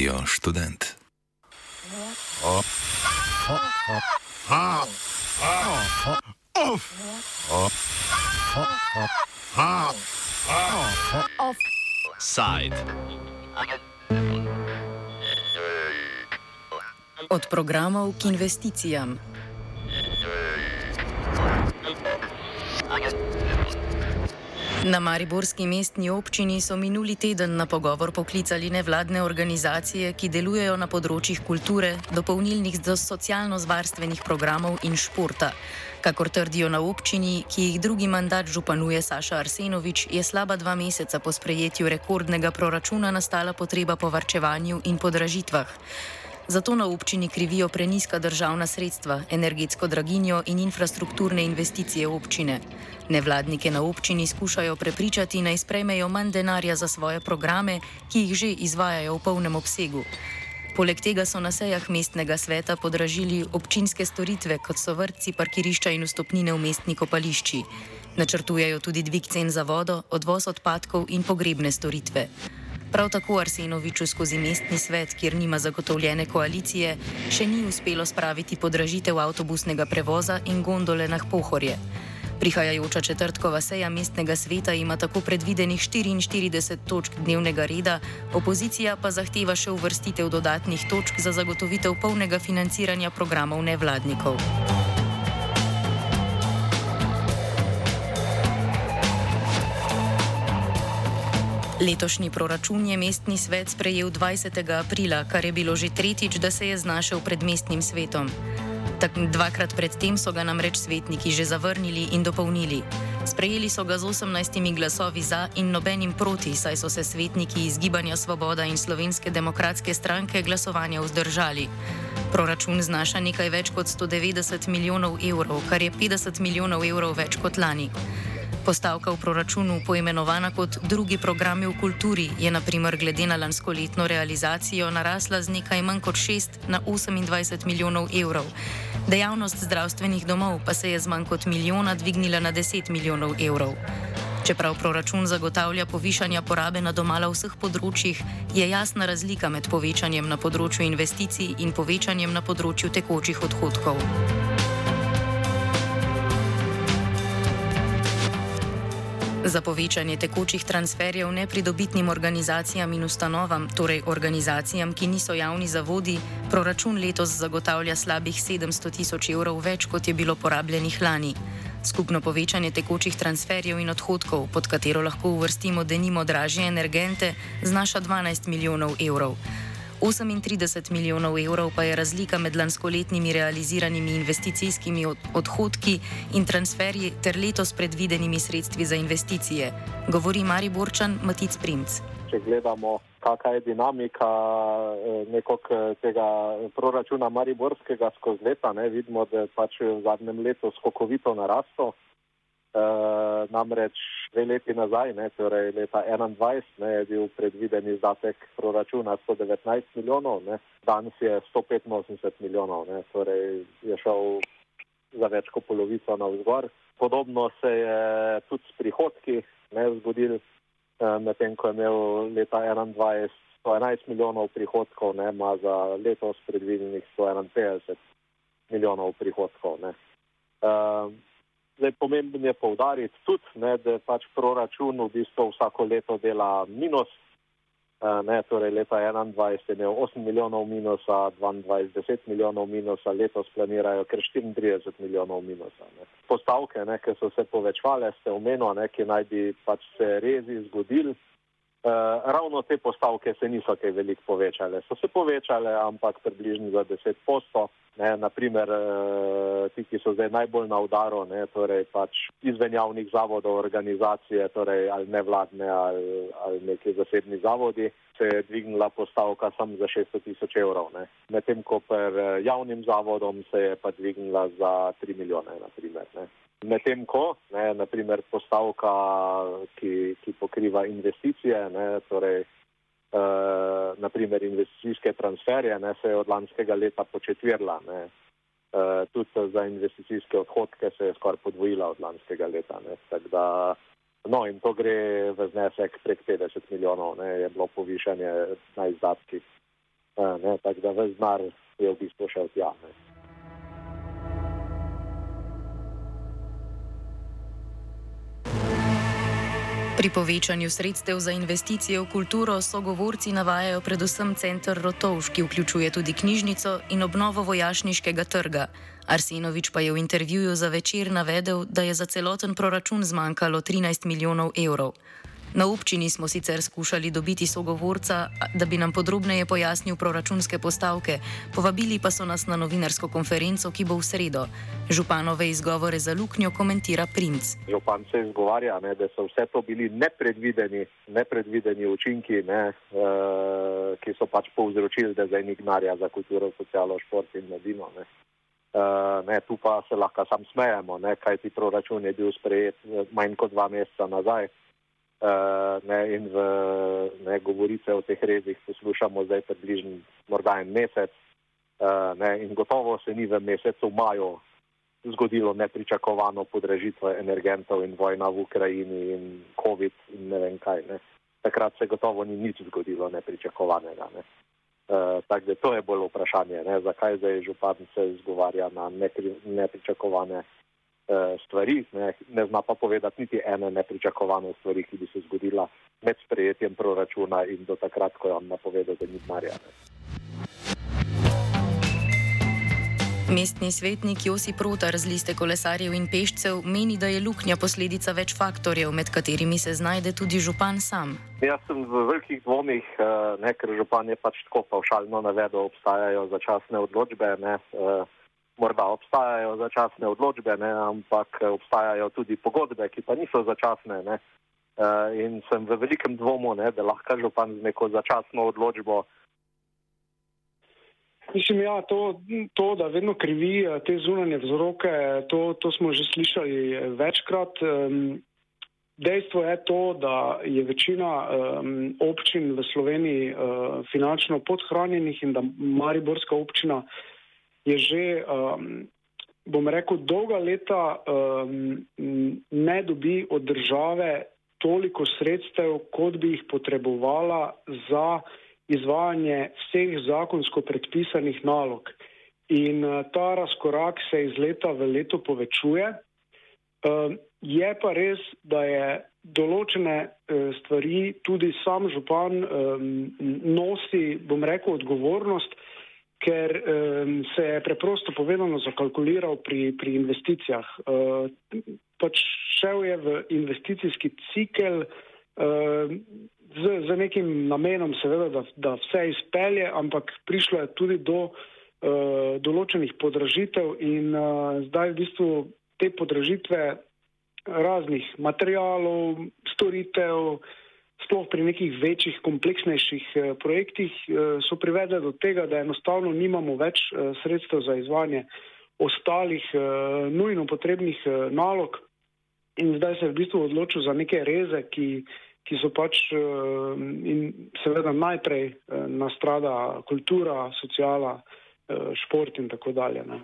Radio študent. Offside. Od programov k investicijam. Na Mariborski mestni občini so minuli teden na pogovor poklicali nevladne organizacije, ki delujejo na področjih kulture, dopolnilnih do socialno-zvarstvenih programov in športa. Kakor trdijo na občini, ki jih drugi mandat županuje Saša Arsenovič, je slaba dva meseca po sprejetju rekordnega proračuna nastala potreba po varčevanju in podražitvah. Zato na občini krivijo preniska državna sredstva, energetsko draginjo in infrastrukturne investicije občine. Nevladnike na občini skušajo prepričati, naj sprejmejo manj denarja za svoje programe, ki jih že izvajajo v polnem obsegu. Poleg tega so na sejah mestnega sveta podražili občinske storitve, kot so vrtci, parkirišča in vstopnine v mestni kopališči. Načrtujejo tudi dvig cen za vodo, odvoz odpadkov in pogrebne storitve. Prav tako Arsenoviču skozi mestni svet, kjer nima zagotovljene koalicije, še ni uspelo spraviti podražitev avtobusnega prevoza in gondole na pohorje. Prihajajoča četrtkova seja mestnega sveta ima tako predvidenih 44 točk dnevnega reda, opozicija pa zahteva še uvrstitev dodatnih točk za zagotovitev polnega financiranja programov nevladnikov. Letošnji proračun je mestni svet sprejel 20. aprila, kar je bilo že tretjič, da se je znašel pred mestnim svetom. Tak, dvakrat predtem so ga namreč svetniki že zavrnili in dopolnili. Sprejeli so ga z 18 glasovi za in nobenim proti, saj so se svetniki iz Gibanja Svoboda in Slovenske demokratske stranke glasovanja vzdržali. Proračun znaša nekaj več kot 190 milijonov evrov, kar je 50 milijonov evrov več kot lani. Postavka v proračunu, poimenovana kot drugi programi v kulturi, je naprimer glede na lansko letno realizacijo narasla z nekaj manj kot 6 na 28 milijonov evrov. Dejavnost zdravstvenih domov pa se je z manj kot milijona dvignila na 10 milijonov evrov. Čeprav proračun zagotavlja povišanja porabe na domala vseh področjih, je jasna razlika med povečanjem na področju investicij in povečanjem na področju tekočih odhodkov. Za povečanje tekočih transferjev nepridobitnim organizacijam in ustanovam, torej organizacijam, ki niso javni zavodi, proračun letos zagotavlja slabih 700 tisoč evrov več, kot je bilo porabljenih lani. Skupno povečanje tekočih transferjev in odhodkov, pod katero lahko uvrstimo denimo dražje energente, znaša 12 milijonov evrov. 38 milijonov evrov pa je razlika med lanskoletnimi realiziranimi investicijskimi odhodki in transferji ter letos predvidenimi sredstvi za investicije, govori Mari Borčan Matic Primc. Če gledamo, kakšna je dinamika eh, eh, tega proračuna Mariborskega skozi leta, ne, vidimo, da je pač v zadnjem letu skokovito naraslo. Uh, namreč dve leti nazaj, ne, torej leta 2021, ne, je bil predviden izdatek proračuna 119 milijonov, ne, danes je 185 milijonov, ne, torej je šel za več kot polovico na vzgor. Podobno se je tudi s prihodki ne, zgodil, uh, medtem ko je imel leta 2021 111 milijonov prihodkov, ne, ima za letos predvidenih 151 milijonov prihodkov. Ne. Uh, Zdaj, pomembno je povdariti tudi, ne, da pač proračun v bistvu vsako leto dela minus. Eh, ne, torej leta 2021 je imel 8 milijonov minusa, 2022 10 milijonov minusa, letos planirajo kar 34 milijonov minusa. Ne. Postavke, ne, ki so se povečvale, ste omenili, ki naj bi pač se rezi zgodili. Uh, ravno te postavke se niso kaj veliko povečale. So se povečale, ampak približno za 10 postov. Naprimer, uh, eh, ti, ki so zdaj najbolj na udaru, ne, torej pač izven javnih zavodov, organizacije, torej ali nevladne ali, ali neki zasebni zavodi, se je dvignila postavka samo za 600 tisoč evrov. Medtem ko per eh, javnim zavodom se je pa dvignila za 3 milijone. Naprimer, Medtem ko, ne, naprimer, postavka, ki, ki pokriva investicije, ne, torej, uh, naprimer investicijske transferje, ne, se je od lanskega leta početvirla. Ne, uh, tudi za investicijske odhodke se je skoraj podvojila od lanskega leta. Ne, da, no, in to gre v znesek prek 50 milijonov, ne, je bilo povišanje na izdatkih. tako da ves znar je v bistvu šel tja. Ne. Pri povečanju sredstev za investicije v kulturo sogovorci navajajo predvsem center Rotovš, ki vključuje tudi knjižnico in obnovo vojašniškega trga. Arsenovič pa je v intervjuju za večer navedel, da je za celoten proračun zmanjkalo 13 milijonov evrov. Na občini smo sicer skušali dobiti sogovorca, da bi nam podrobneje pojasnil proračunske postavke, povabili pa so nas na novinarsko konferenco, ki bo v sredo. Županove izgovore za luknjo komentira Princ. Župan se izgovarja, ne, da so vse to bili nepredvideni, nepredvideni učinki, ne, uh, ki so pač povzročili, da zdaj ni gnarja za kulturo, socialo, šport in mladino. Ne. Uh, ne, tu pa se lahko sam smejemo, kaj ti proračun je bil sprejet manj kot dva meseca nazaj. Ne, in v ne, govorice o teh rezih poslušamo zdaj približno morda en mesec. Uh, ne, in gotovo se ni v mesecu maju zgodilo nepričakovano podražitve energentov in vojna v Ukrajini in COVID in ne vem kaj. Ne. Takrat se gotovo ni nič zgodilo nepričakovanega. Ne. Uh, tako da to je bolj vprašanje, ne, zakaj zdaj župan se izgovarja na nepri, nepričakovane. Eh, stvari, ne, ne zna pa povedati niti ene nepričakovane stvari, ki bi se zgodila med sprejetjem proračuna in do takrat, ko je on napovedal, da ni marja. Mestni svetnik Josi Protar z liste kolesarjev in pešcev meni, da je luknja posledica več faktorjev, med katerimi se znajde tudi župan sam. Jaz sem v velikih dvomih, eh, ne, ker župan je pač tako pavšalno navedel, obstajajo začasne odločbe. Ne, uh, morda obstajajo začasne odločbe, ne, ampak obstajajo tudi pogodbe, ki pa niso začasne. Ne. Uh, in sem v velikem dvomu, ne, da lahko župan z neko začasno odločbo. Mislim, ja, to, to, da vedno krivi eh, te zunanje vzroke, to, to smo že slišali eh, večkrat. Dejstvo je to, da je večina um, občin v Sloveniji uh, finančno podhranjenih in da Mariborska občina je že, um, bom rekel, dolga leta um, ne dobi od države toliko sredstev, kot bi jih potrebovala za izvajanje vseh zakonsko predpisanih nalog. In uh, ta razkorak se iz leta v leto povečuje. Um, je pa res, da je določene uh, stvari tudi sam župan um, nosi, bom rekel, odgovornost, ker um, se je preprosto povedano zakalkuliral pri, pri investicijah. Uh, pač šel je v investicijski cikel uh, z, z nekim namenom, seveda, da, da vse izpelje, ampak prišlo je tudi do uh, določenih podražitev in uh, zdaj v bistvu te podražitve raznih materijalov, storitev, uh, sploh pri nekih večjih, kompleksnejših eh, projektih, eh, so privedle do tega, da enostavno nimamo več eh, sredstev za izvajanje ostalih nujno potrebnih nalog. In zdaj se je v bistvu odločil za neke reze, ki, ki so pač in seveda najprej nastrada kultura, sociala, šport in tako dalje. Ne.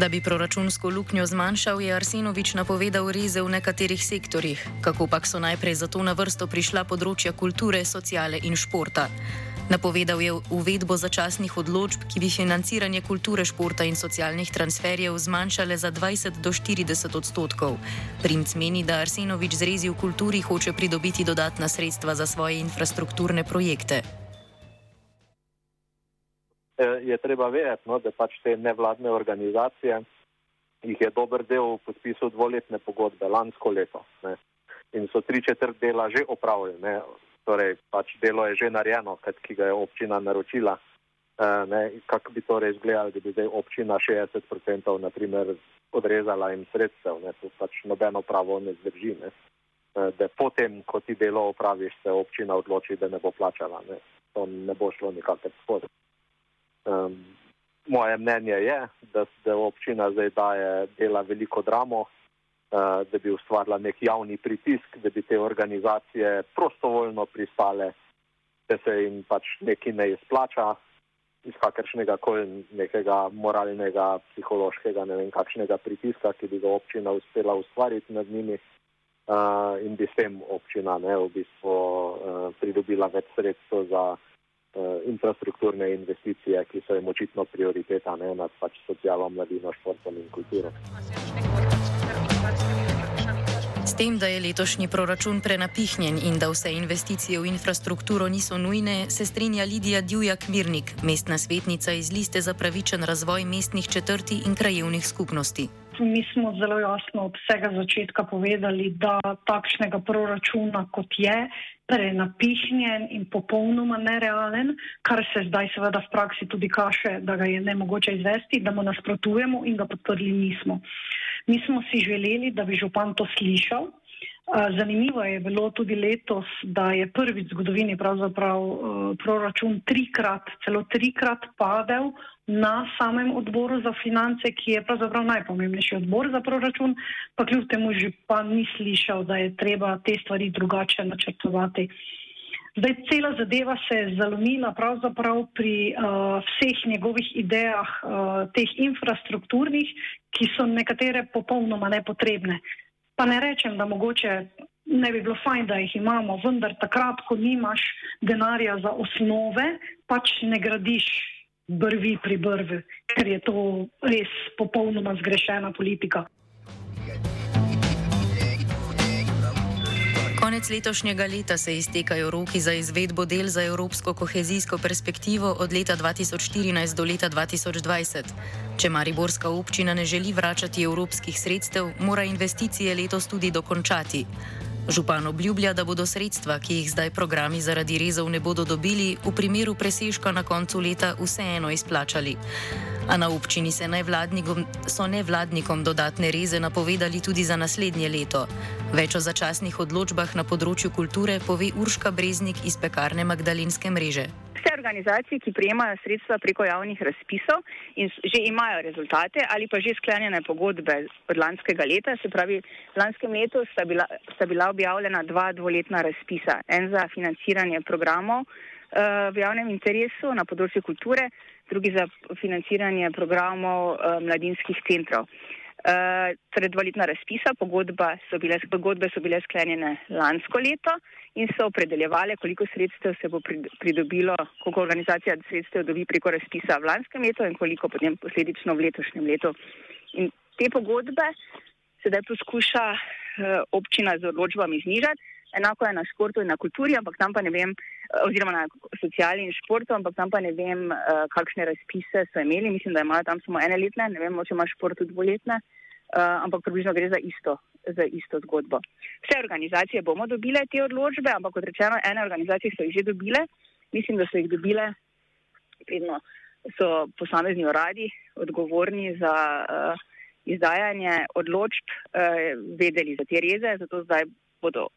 Da bi proračunsko luknjo zmanjšal, je Arsenovič napovedal reze v nekaterih sektorjih, kako pa so najprej za to na vrsto prišla področja kulture, sociale in športa. Napovedal je uvedbo začasnih odločb, ki bi financiranje kulture, športa in socialnih transferjev zmanjšale za 20 do 40 odstotkov. Princ meni, da Arsenovič z rezi v kulturi hoče pridobiti dodatna sredstva za svoje infrastrukturne projekte. Eh, je treba vedeti, no, da pač te nevladne organizacije, jih je dober del podpisal dvoletne pogodbe lansko leto ne, in so tri četrt dela že opravili, ne, torej pač delo je že narejeno, ki ga je občina naročila. Eh, kako bi torej izgledalo, da bi zdaj občina 60% naprimer odrezala in sredstev, ne, to pač nobeno pravo ne zdrži. Ne. Eh, da potem, ko ti delo opraviš, se občina odloči, da ne bo plačala. Ne. To ne bo šlo nikakor skozi. Um, moje mnenje je, da, da občina zdaj daje dela veliko dramo, uh, da bi ustvarila nek javni pritisk, da bi te organizacije prostovoljno pristale, da se jim pač nekaj ne izplača iz kakršnega koli nekega moralnega, psihološkega, ne vem kakšnega pritiska, ki bi ga občina uspela ustvariti nad njimi. uh, in bi s tem občina ne, v bistvu uh, pridobila več sredstev za infrastrukturne investicije, ki so jim očitno prioriteta ne, nad pač socialno, mladino, športom in kulturo. S tem, da je letošnji proračun prenapihnjen in da vse investicije v infrastrukturo niso nujne, se strinja Lidija Djujak-Mirnik, mestna svetnica iz Liste za pravičen razvoj mestnih četrti in krajevnih skupnosti mi smo zelo jasno od vsega začetka povedali, da takšnega proračuna, kot je, prenapihnjen in popolnoma nerealen, kar se zdaj seveda v praksi tudi kaže, da ga je ne mogoče izvesti, da mu nasprotujemo in ga podprli nismo. Mi smo si želeli, da bi župan to slišal. Zanimivo je bilo tudi letos, da je prvič v zgodovini pravzaprav proračun trikrat, celo trikrat padel na samem odboru za finance, ki je pravzaprav najpomembnejši odbor za proračun, pa kljub temu že pa ni slišal, da je treba te stvari drugače načrtovati. Zdaj, cela zadeva se je zalomila pravzaprav pri uh, vseh njegovih idejah, uh, teh infrastrukturnih, ki so nekatere popolnoma nepotrebne. Pa ne rečem, da mogoče ne bi bilo fajn, da jih imamo, vendar takrat, ko nimaš denarja za osnove, pač ne gradiš brvi pri brvi, ker je to res popolnoma zgrešena politika. Konec letošnjega leta se iztekajo roki za izvedbo del za evropsko kohezijsko perspektivo od leta 2014 do leta 2020. Če Mariborska občina ne želi vračati evropskih sredstev, mora investicije letos tudi dokončati. Župan obljublja, da bodo sredstva, ki jih zdaj programi zaradi rezov ne bodo dobili, v primeru presežka na koncu leta vseeno izplačali. A na občini nevladnikom, so nevladnikom dodatne reze napovedali tudi za naslednje leto. Več o začasnih odločbah na področju kulture pove Urška Breznik iz pekarne Magdalenske mreže vse organizacije, ki prijemajo sredstva preko javnih razpisov in že imajo rezultate ali pa že sklenjene pogodbe od lanskega leta, se pravi, lanskem letu sta bila, sta bila objavljena dva dvoletna razpisa. En za financiranje programov uh, v javnem interesu na področju kulture, drugi za financiranje programov uh, mladinskih centrov. Uh, torej, dvoletna razpisa, so bile, pogodbe so bile sklenjene lansko leto in so opredeljevale, koliko sredstev se bo pridobilo, koliko organizacija sredstev dobi preko razpisa v lanskem letu in koliko potem posledično v letošnjem letu. In te pogodbe sedaj poskuša uh, občina z odločbami znižati, enako je na športu in na kulturi, ampak tam pa ne vem, uh, oziroma na sociali in športu, ampak tam pa ne vem, uh, kakšne razpise so imeli. Mislim, da imajo tam samo ene letne, ne vem, če ima šport tudi dvoletne, uh, ampak približno gre za isto za isto zgodbo. Vse organizacije bomo dobile te odločbe, ampak kot rečeno, ene organizacije so jih že dobile. Mislim, da so jih dobile, predno so posamezni uradi odgovorni za uh, izdajanje odločb, uh, vedeli za te reze, zato zdaj bodo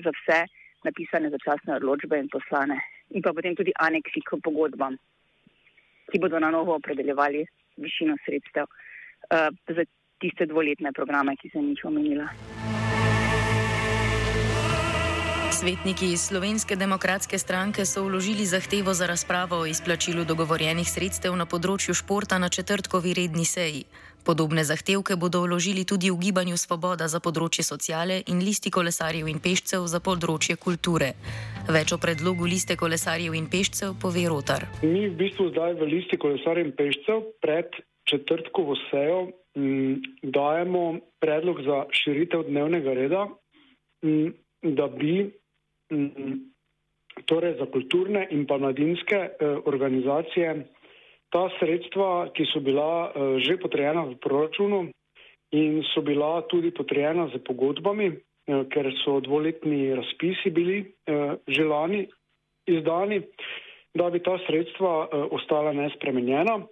za vse napisane začasne odločbe in poslane. In pa potem tudi aneksi k pogodbam, ki bodo na novo opredeljevali višino sredstev. Uh, tiste dvoletne programe, ki sem jih omenila. Svetniki iz Slovenske demokratske stranke so vložili zahtevo za razpravo o izplačilu dogovorjenih sredstev na področju športa na četrtkovi redni seji. Podobne zahtevke bodo vložili tudi v gibanju Svoboda za področje sociale in listi kolesarjev in pešcev za področje kulture. Več o predlogu liste kolesarjev in pešcev pove Rotar. Mi v bistvu zdaj v listi kolesarjev in pešcev pred četrtkovo sejo m, dajemo predlog za širitev dnevnega reda, m, da bi m, torej za kulturne in pa mladinske eh, organizacije ta sredstva, ki so bila eh, že potrejena v proračunu in so bila tudi potrejena z pogodbami, eh, ker so dvoletni razpisi bili eh, že lani izdani, da bi ta sredstva ostala nespremenjena.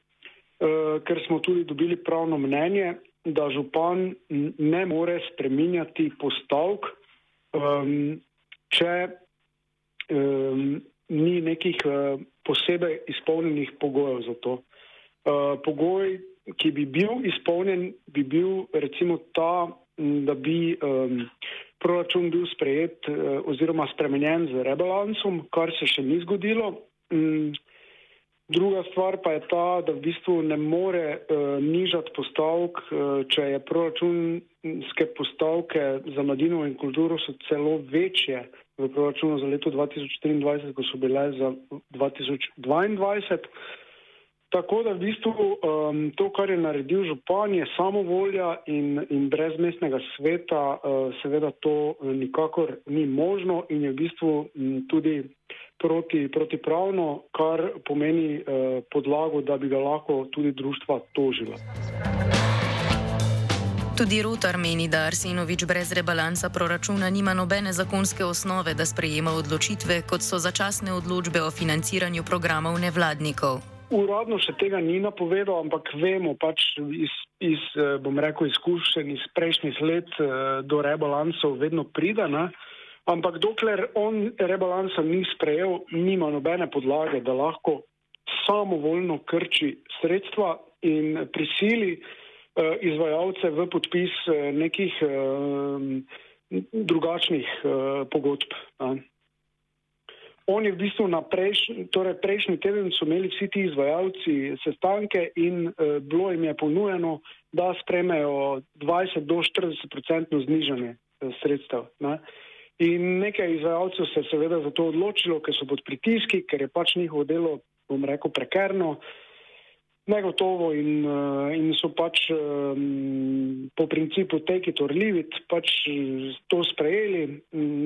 Ker smo tudi dobili pravno mnenje, da župan ne more spreminjati postavk, um, če um, ni nekih uh, posebej izpolnjenih pogojev za to. Uh, pogoj, ki bi bil izpolnjen, bi bil recimo ta, da bi um, proračun bil sprejet uh, oziroma spremenjen z rebalansom, kar se še ni zgodilo. Um, Druga stvar pa je ta, da v bistvu ne more uh, nižati postavk, uh, če je proračunske postavke za mladino in kulturo so celo večje v proračunu za leto 2024, kot so bile za 2022. Tako da v bistvu um, to, kar je naredil župan, je samovolja in, in brez mestnega sveta, uh, seveda to nikakor ni možno in je v bistvu m, tudi proti, protipravno, kar pomeni uh, podlago, da bi ga lahko tudi društva tožila. Tudi Rotar meni, da Arsenovič brez rebalansa proračuna nima nobene zakonske osnove, da sprejema odločitve, kot so začasne odločbe o financiranju programov nevladnikov. Uradno še tega ni napovedal, ampak vemo pač iz, iz eh, bom rekel, izkušenj iz prejšnjih let eh, do rebalansov vedno pridana. Ampak dokler on rebalansa ni sprejel, nima nobene podlage, da lahko samovoljno krči sredstva in prisili izvajalce v podpis uh, nekih uh, drugačnih uh, pogodb. Uh. On je v bistvu na prejšnji, torej prejšnji teden so imeli vsi ti izvajalci sestanke in uh, bilo jim je ponujeno, da spremejo 20 do 40 odstotno znižanje uh, sredstev. Ne. In nekaj izvajalcev se je seveda za to odločilo, ker so pod pritiski, ker je pač njihovo delo, bom rekel, prekerno, negotovo in, uh, in so pač um, po principu take it or leave it pač to sprejeli.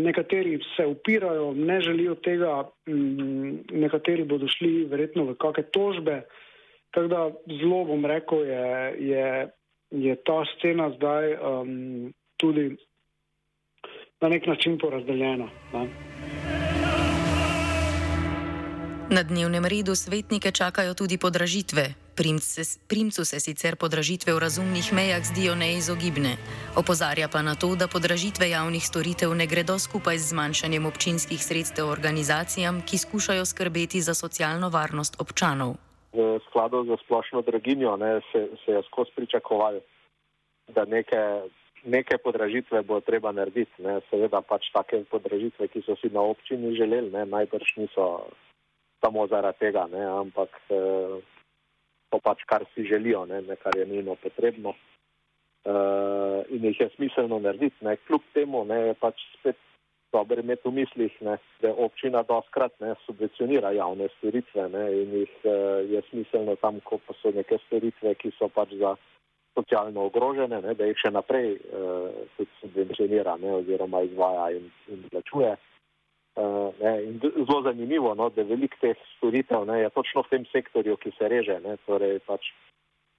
Nekateri se upirajo, ne želijo tega, nekateri bodo šli verjetno v kakšne tožbe. Tako da zelo bom rekel, je, je, je ta scena zdaj um, tudi na nek način porazdeljena. Ne. Na dnevnem redu svetnike čakajo tudi podražitve. Primcu se sicer podražitve v razumnih mejah zdijo neizogibne. Opozarja pa na to, da podražitve javnih storitev ne gredo skupaj z zmanjšanjem občinskih sredstev organizacijam, ki skušajo skrbeti za socialno varnost občanov. V skladu z splošno draginjo ne, se, se je skozi pričakovali, da neke, neke podražitve bo treba narediti. Ne. Seveda pač take podražitve, ki so si na občini želeli, ne, najbrž niso samo zaradi tega, ne, ampak. Eh, to pač kar si želijo, ne, ne kar je nujno potrebno. Uh, in jih je smiselno narediti. Ne. Kljub temu ne, je pač spet dobro imeti v mislih, ne, da občina doskrat ne, subvencionira javne storitve ne, in jih uh, je smiselno tam, ko pa so neke storitve, ki so pač za socialno ogrožene, ne, da jih še naprej uh, subvencionira ne, oziroma izvaja in, in plačuje. Uh, Uh, ne, zelo zanimivo, no, da veliko teh storitev ne, je točno v tem sektorju, ki se reže. Ne, torej pač,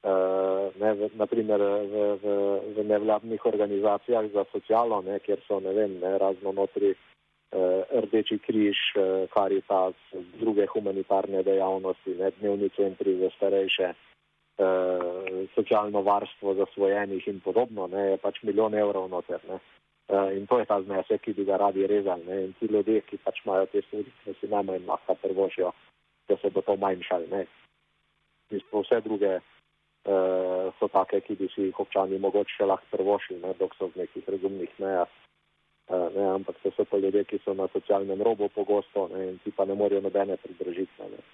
uh, ne, v, naprimer v, v, v nevladnih organizacijah za socialo, ne, kjer so ne vem, ne, razno notri uh, Rdeči križ, uh, Karitas, druge humanitarne dejavnosti, ne, dnevni centri za starejše, uh, socialno varstvo zasvojenih in podobno, ne, je pač milijon evrov noter. Ne. Uh, in to je ta znesek, ki bi ga radi rezali. Ne? In ti ljudje, ki pač imajo te storitve, si najmanj lahko prvošijo, da se bo to manjšali. Vse druge uh, so take, ki bi si jih občani mogoče lahko prvošili, ne? dok so v nekih razumnih mejah. Uh, ne? Ampak to so pa ljudje, ki so na socialnem robu pogosto ne? in ti pa ne morejo nobene pridržitve. Ne?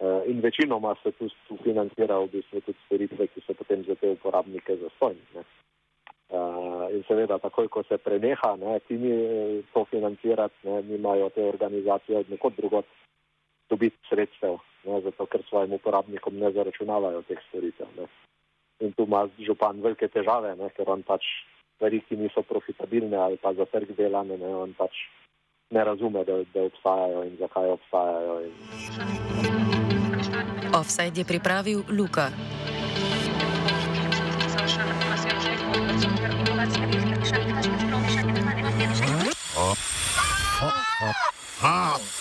Uh, in večinoma se tu, tu financira v bistvu tudi storitve, ki so potem za te uporabnike zastojni. Uh, in seveda, takoj ko se preneha, ne, ti ni to financirati, ne, nimajo te organizacije od nekod drugot dobiti sredstev, ne, zato ker svojim uporabnikom ne zaračunavajo teh storitev. Ne. In tu ima župan velike težave, ne, ker on pač stvari, ki niso profitabilne ali pa za trg delane, ne, on pač ne razume, da, da obstajajo in zakaj obstajajo. In... Offside je pripravil Luka. Offside.